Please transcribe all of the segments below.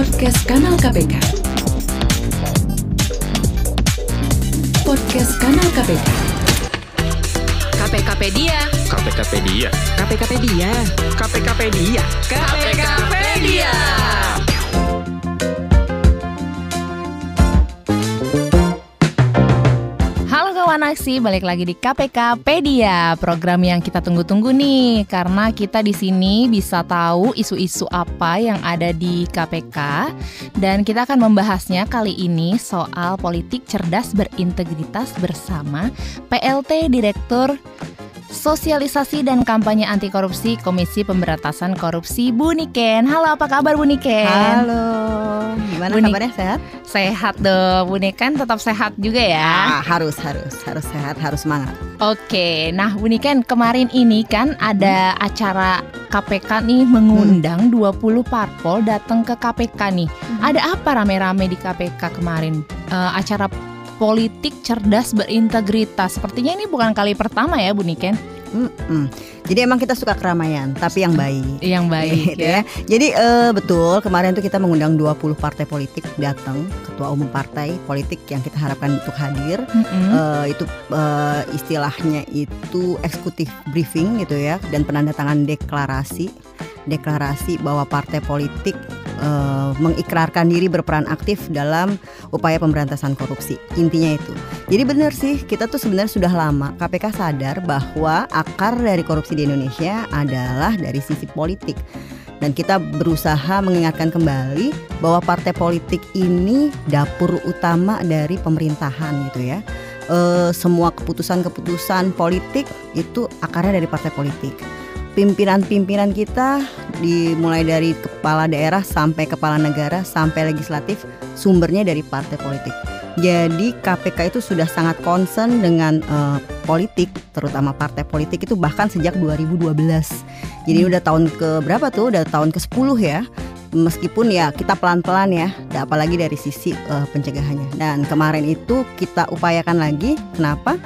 Podcast Kanal KPK. Podcast Kanal KPK. KPKpedia. KPKpedia. KPKpedia. KPKpedia. KPKpedia. Halo kawan aksi, balik lagi di KPKpedia, program yang kita tunggu-tunggu nih karena kita di sini bisa tahu isu-isu apa yang ada di KPK dan kita akan membahasnya kali ini soal politik cerdas berintegritas bersama PLT Direktur Sosialisasi dan Kampanye Anti Korupsi Komisi Pemberantasan Korupsi Bu Niken. Halo, apa kabar Bu Niken? Halo, gimana Bunik. kabarnya sehat? Sehat dong, Bu Niken tetap sehat juga ya. Ah, harus harus harus sehat, harus semangat. Oke, nah Bu Niken kemarin ini kan ada acara KPK nih mengundang 20 parpol datang ke KPK nih. Ada apa rame-rame di KPK kemarin? Eh, acara politik cerdas berintegritas. Sepertinya ini bukan kali pertama ya Bu Niken. Mm-mm. Jadi emang kita suka keramaian, tapi yang baik. Yang baik Gitu ya. Jadi eh, betul kemarin tuh kita mengundang 20 partai politik datang, ketua umum partai politik yang kita harapkan untuk hadir. Mm-mm. Eh, itu eh, istilahnya itu eksekutif briefing gitu ya dan penandatangan deklarasi deklarasi bahwa partai politik eh, mengikrarkan diri berperan aktif dalam upaya pemberantasan korupsi. Intinya itu. Jadi benar sih kita tuh sebenarnya sudah lama KPK sadar bahwa akar dari korupsi di Indonesia adalah dari sisi politik. Dan kita berusaha mengingatkan kembali bahwa partai politik ini dapur utama dari pemerintahan gitu ya. Eh, semua keputusan-keputusan politik itu akarnya dari partai politik. Pimpinan-pimpinan kita dimulai dari kepala daerah sampai kepala negara sampai legislatif sumbernya dari partai politik. Jadi KPK itu sudah sangat concern dengan eh, politik, terutama partai politik itu bahkan sejak 2012. Jadi udah tahun ke berapa tuh? Udah tahun ke-10 ya meskipun ya kita pelan-pelan ya, apalagi dari sisi eh, pencegahannya. Dan kemarin itu kita upayakan lagi, kenapa?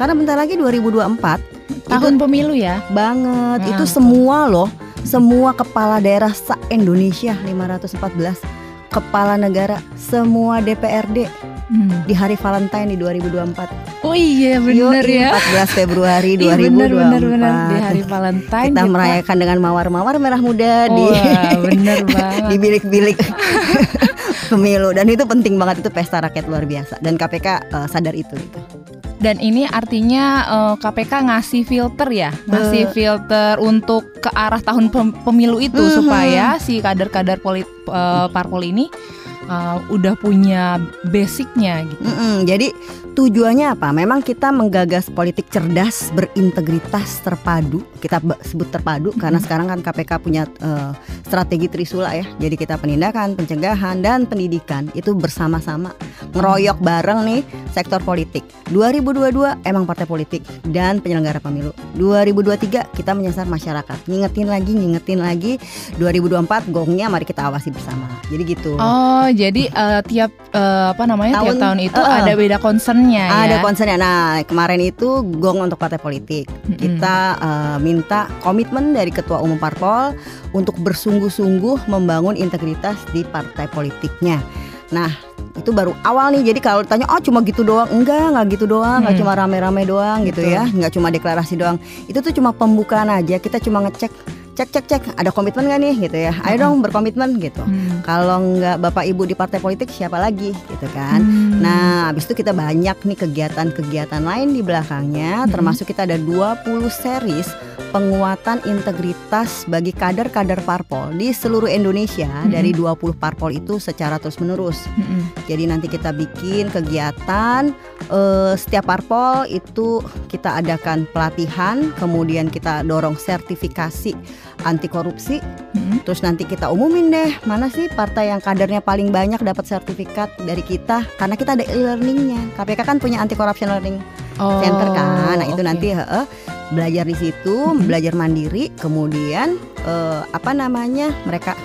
Karena bentar lagi 2024 Tahun pemilu ya. banget, Nah. itu semua loh, semua kepala daerah se Indonesia 514 kepala negara, semua DPRD Hmm. di hari Valentine di 2024. Oh iya bener Yoi, ya. 14 Februari Iya, 2024. bener, bener, bener. Di hari Valentine kita merayakan dengan mawar-mawar merah muda di Wah, bener banget. di bilik-bilik pemilu dan itu penting banget itu pesta rakyat luar biasa dan KPK eh, sadar itu gitu. Dan ini artinya eh, KPK ngasih filter ya, ngasih filter untuk ke arah tahun pem- pemilu itu Mhm. supaya si kader-kader polit eh, parpol ini eh, udah punya basicnya gitu. Mm-mm, jadi tujuannya apa? Memang kita menggagas politik cerdas, berintegritas, terpadu. Kita sebut terpadu karena sekarang kan KPK punya eh, strategi trisula ya. Jadi kita penindakan, pencegahan dan pendidikan itu bersama-sama ngeroyok bareng nih sektor politik. 2022 emang partai politik dan penyelenggara pemilu. 2023 kita menyasar masyarakat. Ngingetin lagi, ngingetin lagi. 2024 gongnya mari kita awasi bersama. Jadi gitu. Oh, jadi eh, tiap eh, apa namanya tiap Tahun- tahun itu eh, ada beda concernnya ya. Ada concernnya. Nah, kemarin itu gong untuk partai politik. Kita eh, minta komitmen dari ketua umum parpol untuk bersungguh-sungguh membangun integritas di partai politiknya. Nah, itu baru awal nih. Jadi kalau ditanya, oh cuma gitu doang, enggak, enggak gitu doang, enggak Hmm. cuma rame-rame doang gitu Betul. ya, enggak cuma deklarasi doang. Itu tuh cuma pembukaan aja. Kita cuma ngecek, cek cek cek, ada komitmen nggak nih gitu ya? Ayo dong berkomitmen gitu. Hmm. Kalau nggak bapak ibu di partai politik siapa lagi gitu kan? Hmm. Nah, habis itu kita banyak nih kegiatan-kegiatan lain di belakangnya, Mhm. termasuk kita ada 20 series penguatan integritas bagi kader-kader parpol di seluruh Indonesia Mhm. dari 20 parpol itu secara terus-menerus. Mm-mm. Jadi nanti kita bikin kegiatan eh, setiap parpol itu kita adakan pelatihan, kemudian kita dorong sertifikasi anti korupsi Mm-mm. Terus nanti kita umumin deh mana sih partai yang kadernya paling banyak dapat sertifikat dari kita karena kita ada e-learningnya. KPK kan punya anti corruption learning Oh, center kan. Nah itu oke. nanti heeh, belajar di situ, Mhm. belajar mandiri, kemudian eh, apa namanya mereka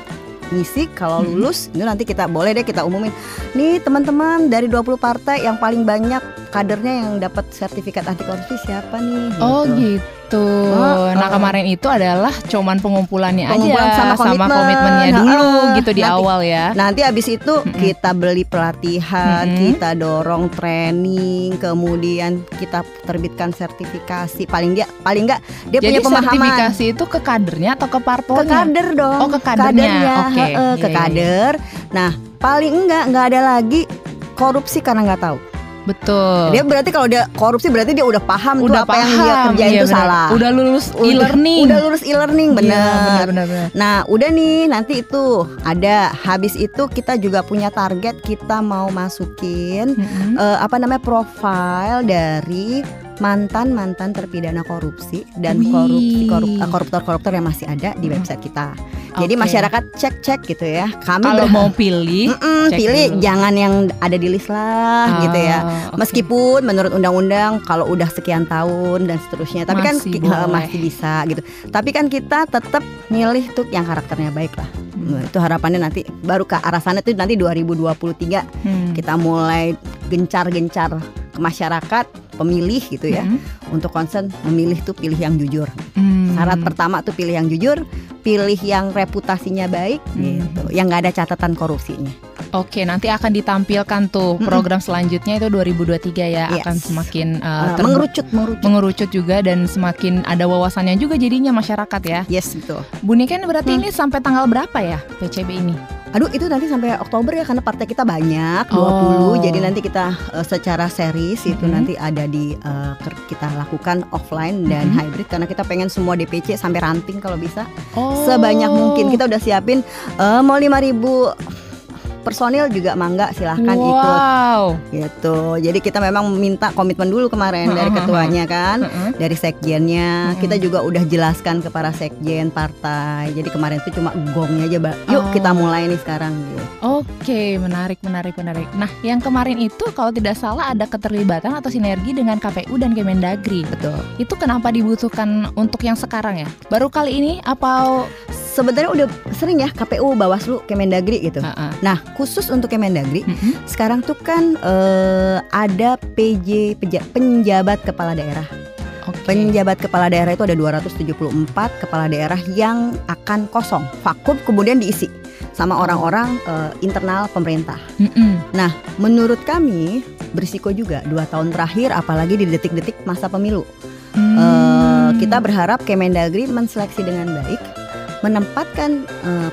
ngisi kalau Mhm. lulus itu nanti kita boleh deh kita umumin nih teman-teman dari 20 partai yang paling banyak kadernya yang dapat sertifikat anti korupsi siapa nih? Oh gitu. Gitu. Oh, nah oh. kemarin itu adalah cuman pengumpulannya Pengumpulan aja sama komitmen. komitmennya dulu Heeh. gitu di Nanti- awal ya. Nanti abis itu kita beli pelatihan, Mm-mm. kita dorong training, kemudian kita terbitkan sertifikasi. Paling dia, paling enggak dia Jadi punya pemahaman sertifikasi itu ke kadernya atau ke ke parpolnya? kader dong. Oh, ke kadernya. Oke. heeh, ke Iya, iya, kader. Nah, paling enggak enggak ada lagi korupsi karena nggak tahu. Betul. Dia berarti kalau dia korupsi berarti dia udah paham tuh udah apa yang dia paham, kerjain iya itu benar. salah. Udah lulus e-learning. Udah lulus e-learning Iya, bener. benar benar benar. Nah, udah nih nanti itu ada. Habis itu kita juga punya target kita mau masukin Mm-mm. eh, apa namanya profile dari mantan mantan terpidana korupsi dan Wih. korupsi korup- eh, koruptor-koruptor yang masih ada di website kita. Jadi masyarakat cek-cek gitu ya. Kami Kalau mau pilih, Mm-mm, cek pilih dulu. jangan yang ada di list lah gitu ya. Ah, oke. Meskipun menurut undang-undang kalau udah sekian tahun dan seterusnya, tapi kan Masih ki- boleh. eh, masih bisa gitu. Tapi kan kita tetap milih tuh yang karakternya baik lah. Hmm. Itu harapannya nanti baru ke arah sana tuh nanti 2023 Hmm. kita mulai gencar-gencar ke masyarakat pemilih gitu ya Mm-mm. untuk concern memilih tuh pilih yang jujur. Hmm. Syarat pertama tuh pilih yang jujur, pilih yang reputasinya baik Hmm. gitu, yang nggak ada catatan korupsinya. Oke, nanti akan ditampilkan tuh program selanjutnya itu 2023 ya Yes. akan semakin uh, Uh, ter- mengerucut, mengerucut. mengerucut juga dan semakin ada wawasannya juga jadinya masyarakat ya. Yes betul. Bu Niken berarti Hmm. ini sampai tanggal berapa ya PCB ini? Aduh itu nanti sampai Oktober ya karena partai kita banyak 20 Oh. jadi nanti kita uh, secara series itu Mhm. nanti ada di uh, kita lakukan offline dan Mhm. hybrid karena kita pengen semua DPC sampai ranting kalau bisa Oh. sebanyak mungkin kita udah siapin uh, mau 5000 personil juga mangga silahkan ikut wow. gitu jadi kita memang minta komitmen dulu kemarin dari ketuanya kan dari sekjennya kita juga udah jelaskan ke para sekjen partai jadi kemarin itu cuma gongnya aja mbak yuk Oh. kita mulai nih sekarang gitu. Oke, menarik, menarik, menarik. Nah, yang kemarin itu kalau tidak salah ada keterlibatan atau sinergi dengan KPU dan Kemendagri. betul Itu kenapa dibutuhkan untuk yang sekarang ya? Baru kali ini apa? sebenarnya udah sering ya KPU Bawaslu Kemendagri gitu Heeh. nah khusus untuk Kemendagri Mm-mm. sekarang tuh kan eh, ada PJ penjabat kepala daerah Oke. penjabat kepala daerah itu ada 274 kepala daerah yang akan kosong vakum kemudian diisi sama orang-orang eh, internal pemerintah Mm-mm. menurut kami berisiko juga dua tahun terakhir apalagi di detik-detik masa pemilu Hmm. Eh, kita berharap Kemendagri menseleksi dengan baik, menempatkan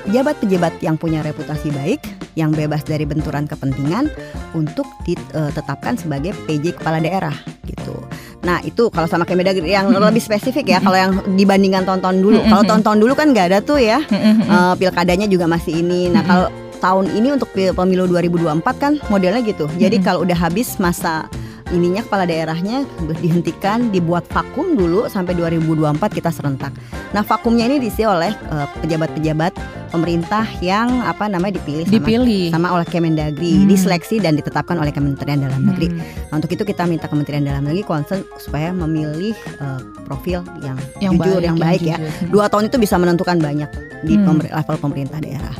pejabat-pejabat yang punya reputasi baik, yang bebas dari benturan kepentingan untuk ditetapkan sebagai PJ kepala daerah gitu. Nah itu kalau sama Kemendagri yang lebih spesifik ya, kalau yang dibandingkan tahun-tahun dulu. Kalau Mm-mm. tahun-tahun dulu kan nggak ada tuh ya, Mm-mm. eh, pilkadanya juga masih ini. Nah kalau tahun ini untuk pemilu 2024 kan modelnya gitu. Jadi kalau udah habis masa ininya kepala daerahnya dihentikan, dibuat vakum dulu sampai 2024 kita serentak. Nah vakumnya ini diisi oleh eh, pejabat-pejabat pemerintah yang apa namanya dipilih sama dipilih. sama oleh Kemendagri, Hmm. diseleksi dan ditetapkan oleh Kementerian Dalam Negeri. Hmm. Nah, untuk itu kita minta Kementerian Dalam Negeri concern supaya memilih eh, profil yang, yang jujur, baik, yang baik ya. jujur. Dua tahun itu bisa menentukan banyak di Hmm. level pemerintah daerah.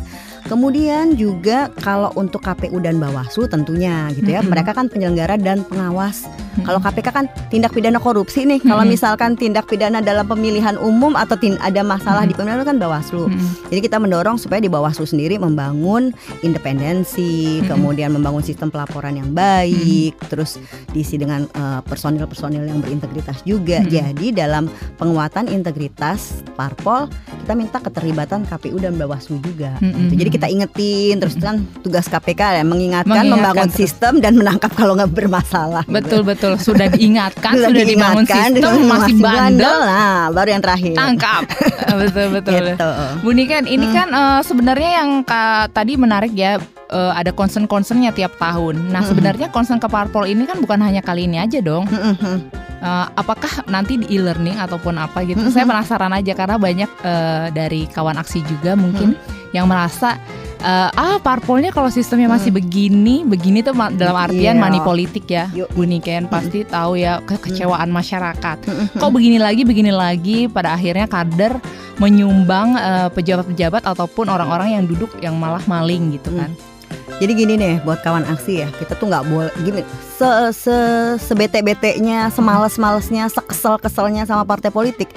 Kemudian juga kalau untuk KPU dan Bawaslu tentunya gitu ya, Mm-mm. mereka kan penyelenggara dan pengawas. Mm-mm. Kalau KPK kan tindak pidana korupsi nih. Kalau Mm-mm. misalkan tindak pidana dalam pemilihan umum atau ada masalah di Mm-mm. pemilihan kan Bawaslu. Mm-mm. Jadi kita mendorong supaya di Bawaslu sendiri membangun independensi, Mm-mm. kemudian membangun sistem pelaporan yang baik, terus diisi dengan eh, personil-personil yang berintegritas juga. Mm-mm. Jadi dalam penguatan integritas parpol kita minta keterlibatan KPU dan Bawaslu juga. Mm-mm. Gitu. Jadi kita ingetin terus kan tugas KPK ya mengingatkan, Mengingatkan membangun terus. sistem dan menangkap kalau nggak bermasalah. gitu. Betul betul sudah diingatkan, Sudah sudah, dibangun sistem masih bandel, Nah, baru yang terakhir. tangkap. Betul betul. Gitu. Bu Niken, ini Hmm. kan eh, sebenarnya yang Kak tadi menarik ya eh, ada concern-concernnya tiap tahun. Nah, Hmm. sebenarnya concern ke parpol ini kan bukan hanya kali ini aja dong. Mm-mm. Eh, apakah nanti di e-learning ataupun apa gitu? Mhm. Saya penasaran aja karena banyak eh, dari kawan aksi juga mungkin yang merasa eh, ah parpolnya kalau sistemnya masih begini, begini tuh ma- dalam artian Iya. money politik ya. Yuk. Bu Niken pasti tahu ya kekecewaan masyarakat. Mm-mm. Kok begini lagi, begini lagi, pada akhirnya kader menyumbang eh, pejabat-pejabat ataupun orang-orang yang duduk yang malah maling gitu kan. Jadi gini nih buat kawan aksi ya, kita tuh nggak boleh gini se se sebete betenya, semales malesnya, sekesel keselnya sama partai politik.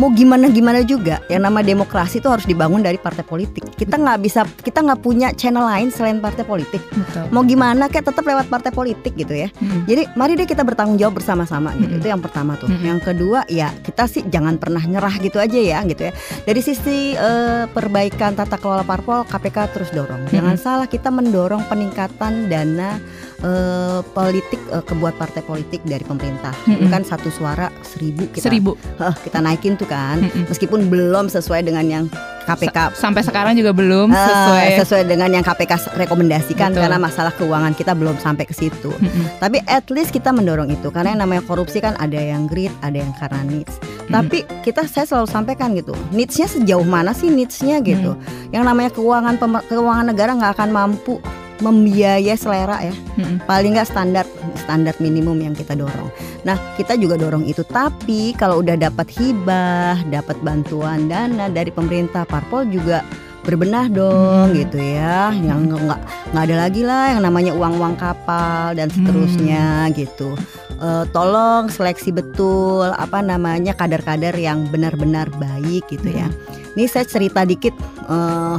Mau gimana gimana juga, yang nama demokrasi itu harus dibangun dari partai politik. Kita nggak bisa, kita nggak punya channel lain selain partai politik. Betul. Mau gimana kayak tetap lewat partai politik gitu ya. Mm. Jadi mari deh kita bertanggung jawab bersama-sama gitu. Mm-mm. Itu yang pertama tuh. Mm-mm. Yang kedua ya kita sih jangan pernah nyerah gitu aja ya gitu ya. Dari sisi eh, perbaikan tata kelola parpol KPK terus dorong. Jangan salah kita mendorong peningkatan dana eh, politik eh, kebuat partai politik dari pemerintah. Itu Mm-mm. kan satu suara seribu kita Seribu. Heh, kita naikin tuh kan. Mm-mm. Meskipun belum sesuai dengan yang KPK Sampai sekarang juga belum eh, sesuai. sesuai dengan yang KPK rekomendasikan Betul. karena masalah keuangan kita belum sampai ke situ. Mm-mm. Tapi at least kita mendorong itu karena yang namanya korupsi kan ada yang greed, ada yang karena needs. Tapi kita saya selalu sampaikan gitu, needsnya sejauh mana sih needsnya gitu. Yang namanya keuangan keuangan negara nggak akan mampu membiayai selera ya. Mm-mm. Paling nggak standar standar minimum yang kita dorong. Nah kita juga dorong itu. Tapi kalau udah dapat hibah, dapat bantuan dana dari pemerintah, parpol juga berbenah dong Hmm. gitu ya. Yang nggak nggak ada lagi lah yang namanya uang-uang kapal dan Hmm. seterusnya gitu. Eh, tolong seleksi betul apa namanya kader-kader yang benar-benar baik gitu ya. Ini saya cerita dikit eh,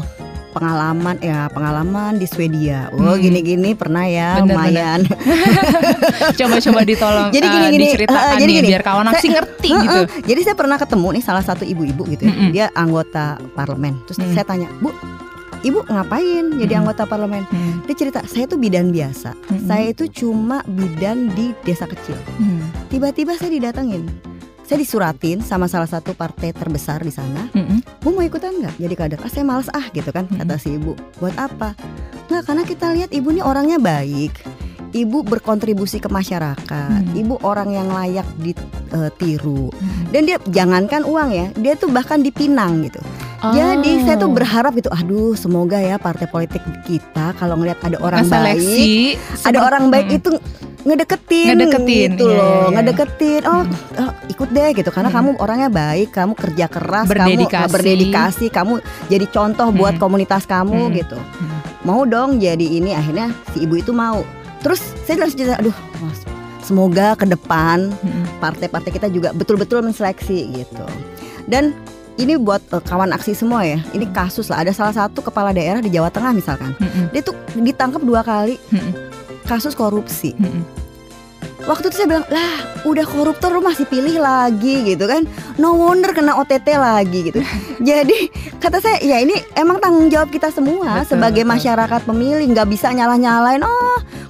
pengalaman ya pengalaman di Swedia. Oh Hmm. gini-gini pernah ya Bener, lumayan. Coba-coba ditolong Jadi eh, gini-gini, diceritakan eh, jadi nih gini. biar kawan aksi ngerti gitu. Heeh. Jadi saya pernah ketemu nih salah satu ibu-ibu gitu ya. Mm-mm. Dia anggota parlemen. Terus Mm. saya tanya, "Bu, Ibu ngapain jadi Mm. anggota parlemen?" Hmm. Dia cerita, "Saya tuh bidan biasa. Mm-mm. Saya itu cuma bidan di desa kecil. Hmm. Tiba-tiba saya didatengin. Saya disuratin sama salah satu partai terbesar di sana. Mm-mm. Bu mau ikutan nggak jadi kader? Ah saya males ah gitu kan kata si ibu. Buat apa? Nggak karena kita lihat ibu ini orangnya baik. Ibu berkontribusi ke masyarakat. Hmm. Ibu orang yang layak ditiru. Hmm. Dan dia jangankan uang ya, dia tuh bahkan dipinang gitu. Jadi saya tuh Oh. berharap gitu, aduh semoga ya partai politik kita kalau ngelihat ada orang baik, Seleksi, ada orang baik Mm-mm. itu ngedeketin, Ngedeketin, gitu iya, loh, iya, iya. ngedeketin. Oh, Mm. eh, ikut deh gitu karena Mm. kamu orangnya baik, kamu kerja keras, kamu Berdedikasi. eh, berdedikasi, kamu jadi contoh buat Mm. komunitas kamu Mm. gitu. Mm. Mau dong jadi ini akhirnya si ibu itu mau. Terus saya langsung cerita, aduh, mas, semoga ke depan Mm-mm. partai-partai kita juga betul-betul menseleksi gitu. Dan ini buat eh, kawan aksi semua ya. Ini kasus lah. Ada salah satu kepala daerah di Jawa Tengah misalkan. Mm-mm. Dia tuh ditangkap dua kali Mm-mm. kasus korupsi. Waktu itu saya bilang, lah udah koruptor lu masih pilih lagi gitu kan. No wonder kena OTT lagi gitu. Jadi kata saya, ya ini emang tanggung jawab kita semua Betul, sebagai betul. masyarakat pemilih. nggak bisa nyalah-nyalain, oh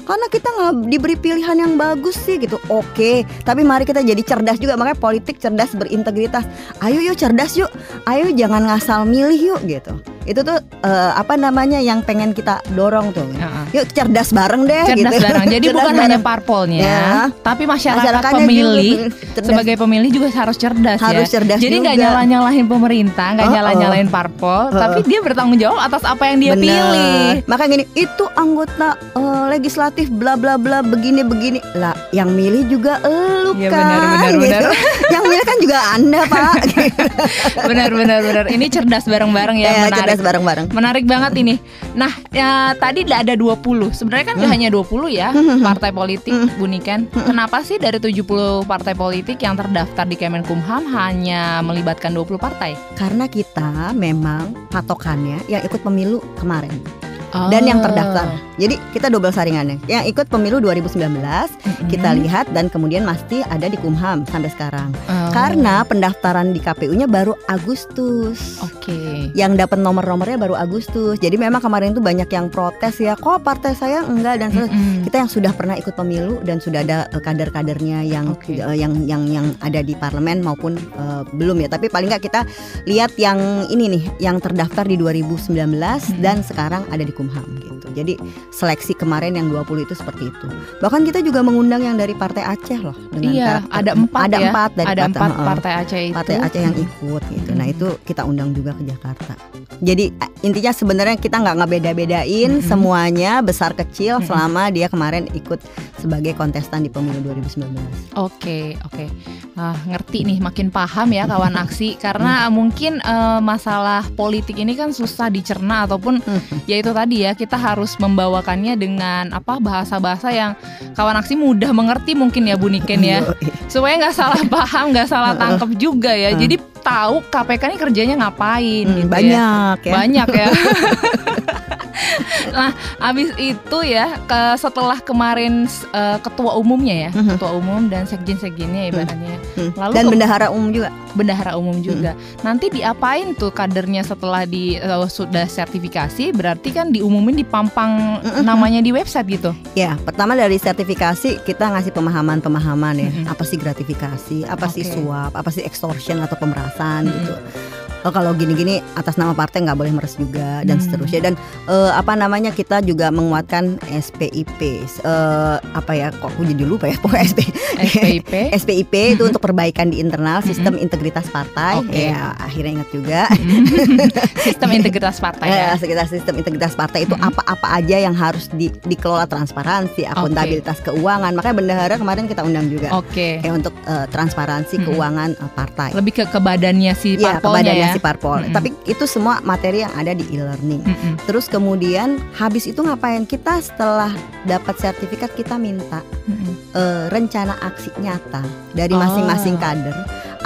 karena kita nggak diberi pilihan yang bagus sih gitu. Oke, tapi mari kita jadi cerdas juga. Makanya politik cerdas berintegritas. Ayo yuk cerdas yuk. Ayo jangan ngasal milih yuk gitu. Itu tuh eh, apa namanya yang pengen kita dorong tuh. Uh-uh. Yuk cerdas bareng deh Cerdas gitu. bareng. Jadi Cerdas bukan bareng. hanya parpolnya, Ya. tapi masyarakat pemilih juga cerdas. sebagai pemilih juga harus cerdas harus ya. cerdas Jadi nggak nyalah nyalahin pemerintah, nggak Oh, nyalah nyalahin parpol, Oh. tapi dia bertanggung jawab atas apa yang dia Bener. pilih. Maka gini, itu anggota eh, legislatif bla bla bla begini begini. Lah, yang milih juga elu Iya, kan. benar, benar, gitu. benar. yang milih kan juga Anda, Pak. benar benar benar. Ini cerdas bareng-bareng ya, Ya, menarik. Cerdas bareng-bareng. Menarik banget ini. Nah, ya, tadi ada 20. Sebenarnya kan nggak Hmm. hanya 20 ya partai politik, Bu Niken. Kenapa sih dari 70 partai politik yang terdaftar di Kemenkumham hanya melibatkan 20 partai? Karena kita memang patokannya yang ikut pemilu kemarin dan yang Oh. terdaftar. Jadi kita double saringannya. Yang ikut pemilu 2019 Mm-mm. kita lihat dan kemudian masih ada di Kumham sampai sekarang. Oh. Karena pendaftaran di KPU-nya baru Agustus. Oke. yang dapat nomor-nomornya baru Agustus. Jadi memang kemarin itu banyak yang protes ya, kok partai saya enggak dan seterusnya. Mm-mm. kita yang sudah pernah ikut pemilu dan sudah ada eh, kader-kadernya yang Oke. eh, yang yang yang ada di parlemen maupun eh, belum ya. Tapi paling nggak kita lihat yang ini nih, yang terdaftar di 2019 dan sekarang ada di Kumham gitu. Jadi seleksi kemarin yang 20 itu seperti itu. Bahkan kita juga mengundang yang dari Partai Aceh loh. dengan Iya, karakter- ada empat ada ya. empat dari Ada partai- empat partai Aceh itu. partai Aceh yang ikut gitu. Nah Hmm. itu kita undang juga ke Jakarta. Jadi intinya sebenarnya kita nggak ngebeda-bedain Mm-mm. semuanya besar kecil Mm-mm. selama dia kemarin ikut sebagai kontestan di pemilu 2019. Oke, oke. Ah, ngerti nih, makin paham ya kawan aksi karena mungkin eh, masalah politik ini kan susah dicerna ataupun ya itu tadi ya kita harus membawakannya dengan apa bahasa-bahasa yang kawan aksi mudah mengerti mungkin ya Bu Niken ya. Supaya nggak salah paham, nggak salah tangkap juga ya. Jadi tahu KPK ini kerjanya ngapain Hmm, gitu ya. banyak ya. Banyak ya. nah, abis itu ya ke setelah kemarin eh, ketua umumnya ya, Mhm. ketua umum dan sekjen-sekjennya ibaratnya. Hmm. Lalu Dan bendahara umum juga. bendahara umum juga. Nanti diapain tuh kadernya setelah di eh, sudah sertifikasi? Berarti kan diumumin dipampang Mhm. namanya di website gitu. Ya, pertama dari sertifikasi kita ngasih pemahaman-pemahaman ya. Mm-mm. Apa sih gratifikasi, apa sih Oke. suap, apa sih extortion atau pemerasan Mm-mm. gitu. Oh, kalau gini-gini atas nama partai nggak boleh meres juga dan Hmm. seterusnya dan eh, apa namanya kita juga menguatkan SPIP eh, apa ya kok aku jadi lupa ya pokoknya SP, SPIP. SPIP itu untuk perbaikan di internal sistem integritas partai Oke. ya akhirnya ingat juga Sistem integritas partai ya. Eh, sekitar sistem integritas partai itu apa-apa aja yang harus di- dikelola transparansi, akuntabilitas keuangan. Makanya bendahara kemarin kita undang juga Oke. kayak untuk eh, transparansi keuangan eh, partai. Lebih ke ke badannya si Iya, parpolnya ya. si parpol. Mm-mm. Tapi itu semua materi yang ada di e-learning. Mm-mm. Terus kemudian habis itu ngapain? Kita setelah dapat sertifikat kita minta Mm-mm. eh, rencana aksi nyata dari Oh. masing-masing kader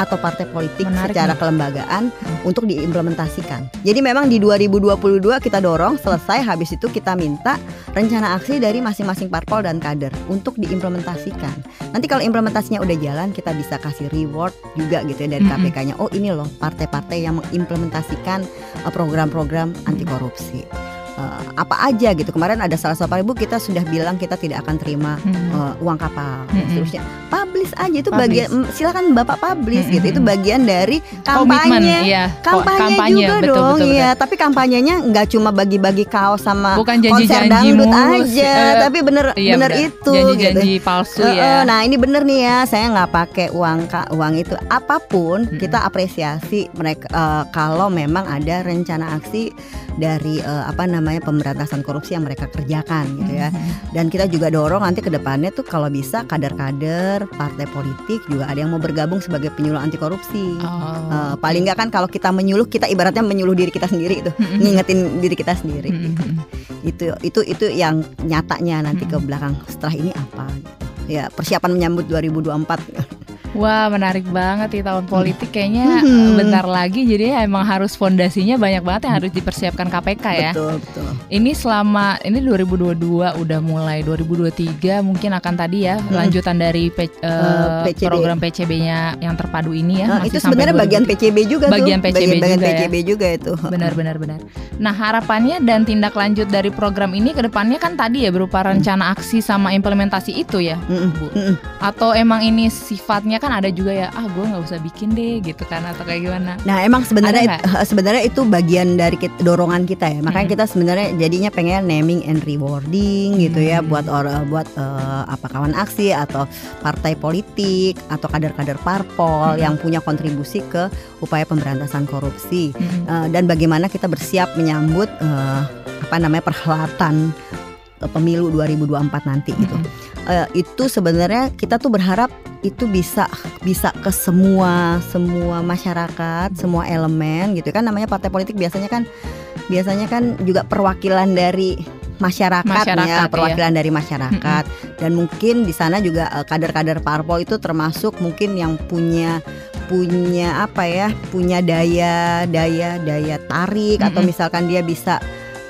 atau partai politik Menarik secara nih. kelembagaan untuk diimplementasikan. Jadi memang di 2022 kita dorong selesai habis itu kita minta rencana aksi dari masing-masing parpol dan kader untuk diimplementasikan. Nanti kalau implementasinya udah jalan kita bisa kasih reward juga gitu ya dari Mm-mm. KPK-nya. Oh ini loh partai-partai yang mengimplementasikan eh, program-program anti korupsi. Eh, apa aja gitu kemarin ada salah satu ibu kita sudah bilang kita tidak akan terima Mm-mm. eh, uang kapal dan Mm-mm. seterusnya publish aja itu Publish. bagian mm, silakan bapak publish gitu Mm-mm. itu bagian dari kampanye iya. Ko- kampanye, juga betul, dong betul, iya tapi kampanyenya nggak cuma bagi-bagi kaos sama Bukan konser janji-janji dangdut mulus, aja eh, tapi bener Iya, bener benar. itu janji-janji gitu. palsu Eh, ya. nah ini bener nih ya saya nggak pakai uang uang itu apa pun Mm-mm. kita apresiasi mereka eh, kalau memang ada rencana aksi dari eh, apa namanya pemberantasan korupsi yang mereka kerjakan gitu ya Mhm. dan kita juga dorong nanti ke depannya tuh kalau bisa kader-kader partai politik juga ada yang mau bergabung sebagai penyuluh anti korupsi. Oh, Eh, paling nggak kan kalau kita menyuluh kita ibaratnya menyuluh diri kita sendiri itu Mhm. ngingetin diri kita sendiri. Mhm. Itu itu itu yang nyatanya nanti ke belakang setelah ini apa gitu. Ya persiapan menyambut 2024. Wah menarik banget di tahun politik kayaknya Mhm. bentar lagi jadi ya emang harus fondasinya banyak banget yang harus dipersiapkan KPK ya. Betul betul. Ini selama ini 2022 udah mulai 2023 mungkin akan tadi ya Mhm. lanjutan dari P- eh, Eh, PCB. program PCB-nya yang terpadu ini ya. Nah, itu sebenarnya bagian 2023. PCB juga Bagian tuh. PCB bagian, juga ya. PCB juga itu. Benar benar benar. Nah, harapannya dan tindak lanjut dari program ini ke depannya kan tadi ya berupa rencana aksi sama implementasi itu ya. Mm-mm, Bu. mm-mm. Atau emang ini sifatnya kan ada juga ya, ah gue nggak usah bikin deh gitu kan atau kayak gimana? Nah emang sebenarnya it- sebenarnya itu bagian dari kit- dorongan kita ya. Makanya Mm-mm. kita sebenarnya jadinya pengen naming and rewarding gitu ya Hmm. buat or- buat eh, apa kawan aksi atau partai politik atau kader-kader parpol Mm-mm. yang punya kontribusi ke upaya pemberantasan korupsi Mm-mm. Eh, dan bagaimana kita bersiap menyambut eh, apa namanya perhelatan pemilu 2024 nanti gitu. Mm-mm. Eh, itu sebenarnya kita tuh berharap itu bisa bisa ke semua semua masyarakat, semua elemen gitu kan namanya partai politik biasanya kan biasanya kan juga perwakilan dari masyarakat, Masyarakat, ya, iya. perwakilan dari masyarakat dan mungkin di sana juga eh, kader-kader parpol itu termasuk mungkin yang punya punya apa ya punya daya daya daya tarik atau Mm-mm. misalkan dia bisa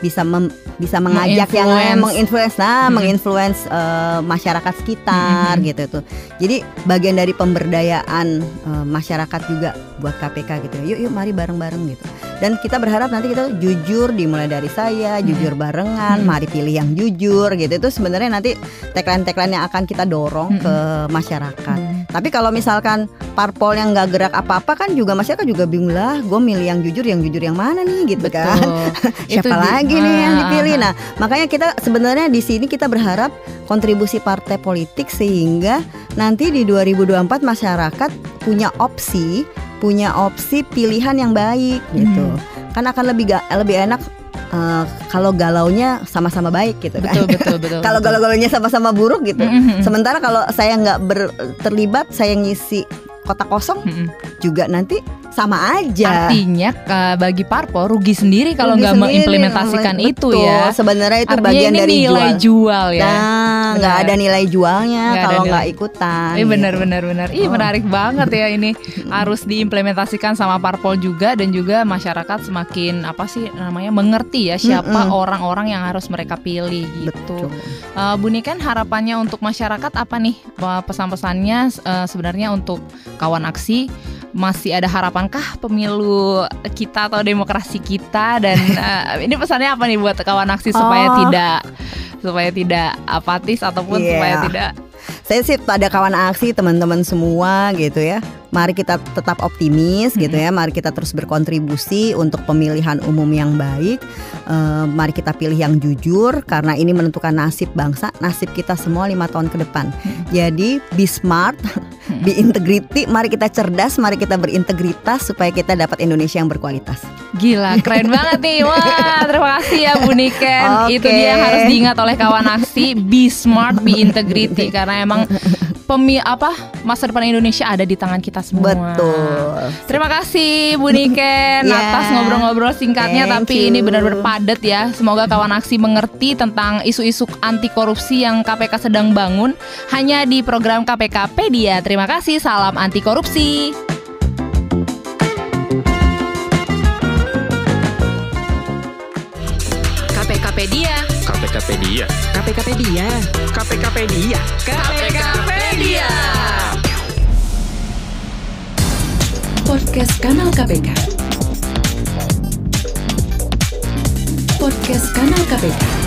bisa mem- bisa mengajak yang Menginfluence. nah Mm-mm. menginfluence eh, masyarakat sekitar Mm-mm. gitu tuh jadi bagian dari pemberdayaan eh, masyarakat juga buat KPK gitu yuk yuk mari bareng-bareng gitu dan kita berharap nanti kita jujur dimulai dari saya jujur barengan Mm. mari pilih yang jujur gitu itu sebenarnya nanti tagline-tagline yang akan kita dorong Mm-mm. ke masyarakat Mm. Tapi kalau misalkan parpol yang nggak gerak apa-apa kan juga masyarakat juga bingung lah gue milih yang jujur yang jujur yang mana nih gitu kan. Itu siapa di- lagi nih yang Ah, dipilih? ah, nah makanya kita sebenarnya di sini kita berharap kontribusi partai politik sehingga nanti di 2024 masyarakat punya opsi punya opsi pilihan yang baik gitu. Hmm. kan akan lebih lebih enak uh, kalau galaunya sama-sama baik gitu kan. Betul betul betul. kalau galau-galaunya sama-sama buruk gitu. Mm-mm. Sementara kalau saya nggak terlibat, saya ngisi kotak kosong Mm-mm. juga nanti sama aja. Artinya eh, bagi parpol rugi sendiri kalau nggak mengimplementasikan itu betul. ya. Sebenarnya itu Artinya bagian ini dari nilai jual. jual, ya. Nah, nggak ada nilai jualnya ada kalau nggak ikutan. Iya benar gitu. benar benar. Ih Oh. menarik banget ya ini harus diimplementasikan sama parpol juga dan juga masyarakat semakin apa sih namanya mengerti ya siapa Mm-mm. orang-orang yang harus mereka pilih gitu. Betul. Eh, Bu Niken harapannya untuk masyarakat apa nih pesan-pesannya eh, sebenarnya untuk kawan aksi masih ada harapankah pemilu kita atau demokrasi kita dan eh, ini pesannya apa nih buat kawan aksi supaya Oh. tidak supaya tidak apatis ataupun Iya. supaya tidak Saya sih pada kawan aksi teman-teman semua gitu ya. Mari kita tetap optimis gitu ya. Mari kita terus berkontribusi untuk pemilihan umum yang baik. Eh, mari kita pilih yang jujur karena ini menentukan nasib bangsa, nasib kita semua lima tahun ke depan. Jadi be smart, be integrity. Mari kita cerdas, mari kita berintegritas supaya kita dapat Indonesia yang berkualitas. Gila, keren banget nih. Wah, terima kasih ya Bu Niken. Oke. Itu dia yang harus diingat oleh kawan aksi, be smart, be integrity karena emang pemi apa masa depan Indonesia ada di tangan kita semua. Betul. Terima kasih Bu Niken Ya. atas ngobrol-ngobrol singkatnya Thank tapi you. ini benar-benar padat ya. Semoga kawan aksi mengerti tentang isu-isu anti korupsi yang KPK sedang bangun hanya di program KPK Pedia. Terima kasih, salam anti korupsi. KPKpedia. KPKpedia. KPKpedia. KPKpedia. Podcast Kanal KPK. Podcast Kanal KPK.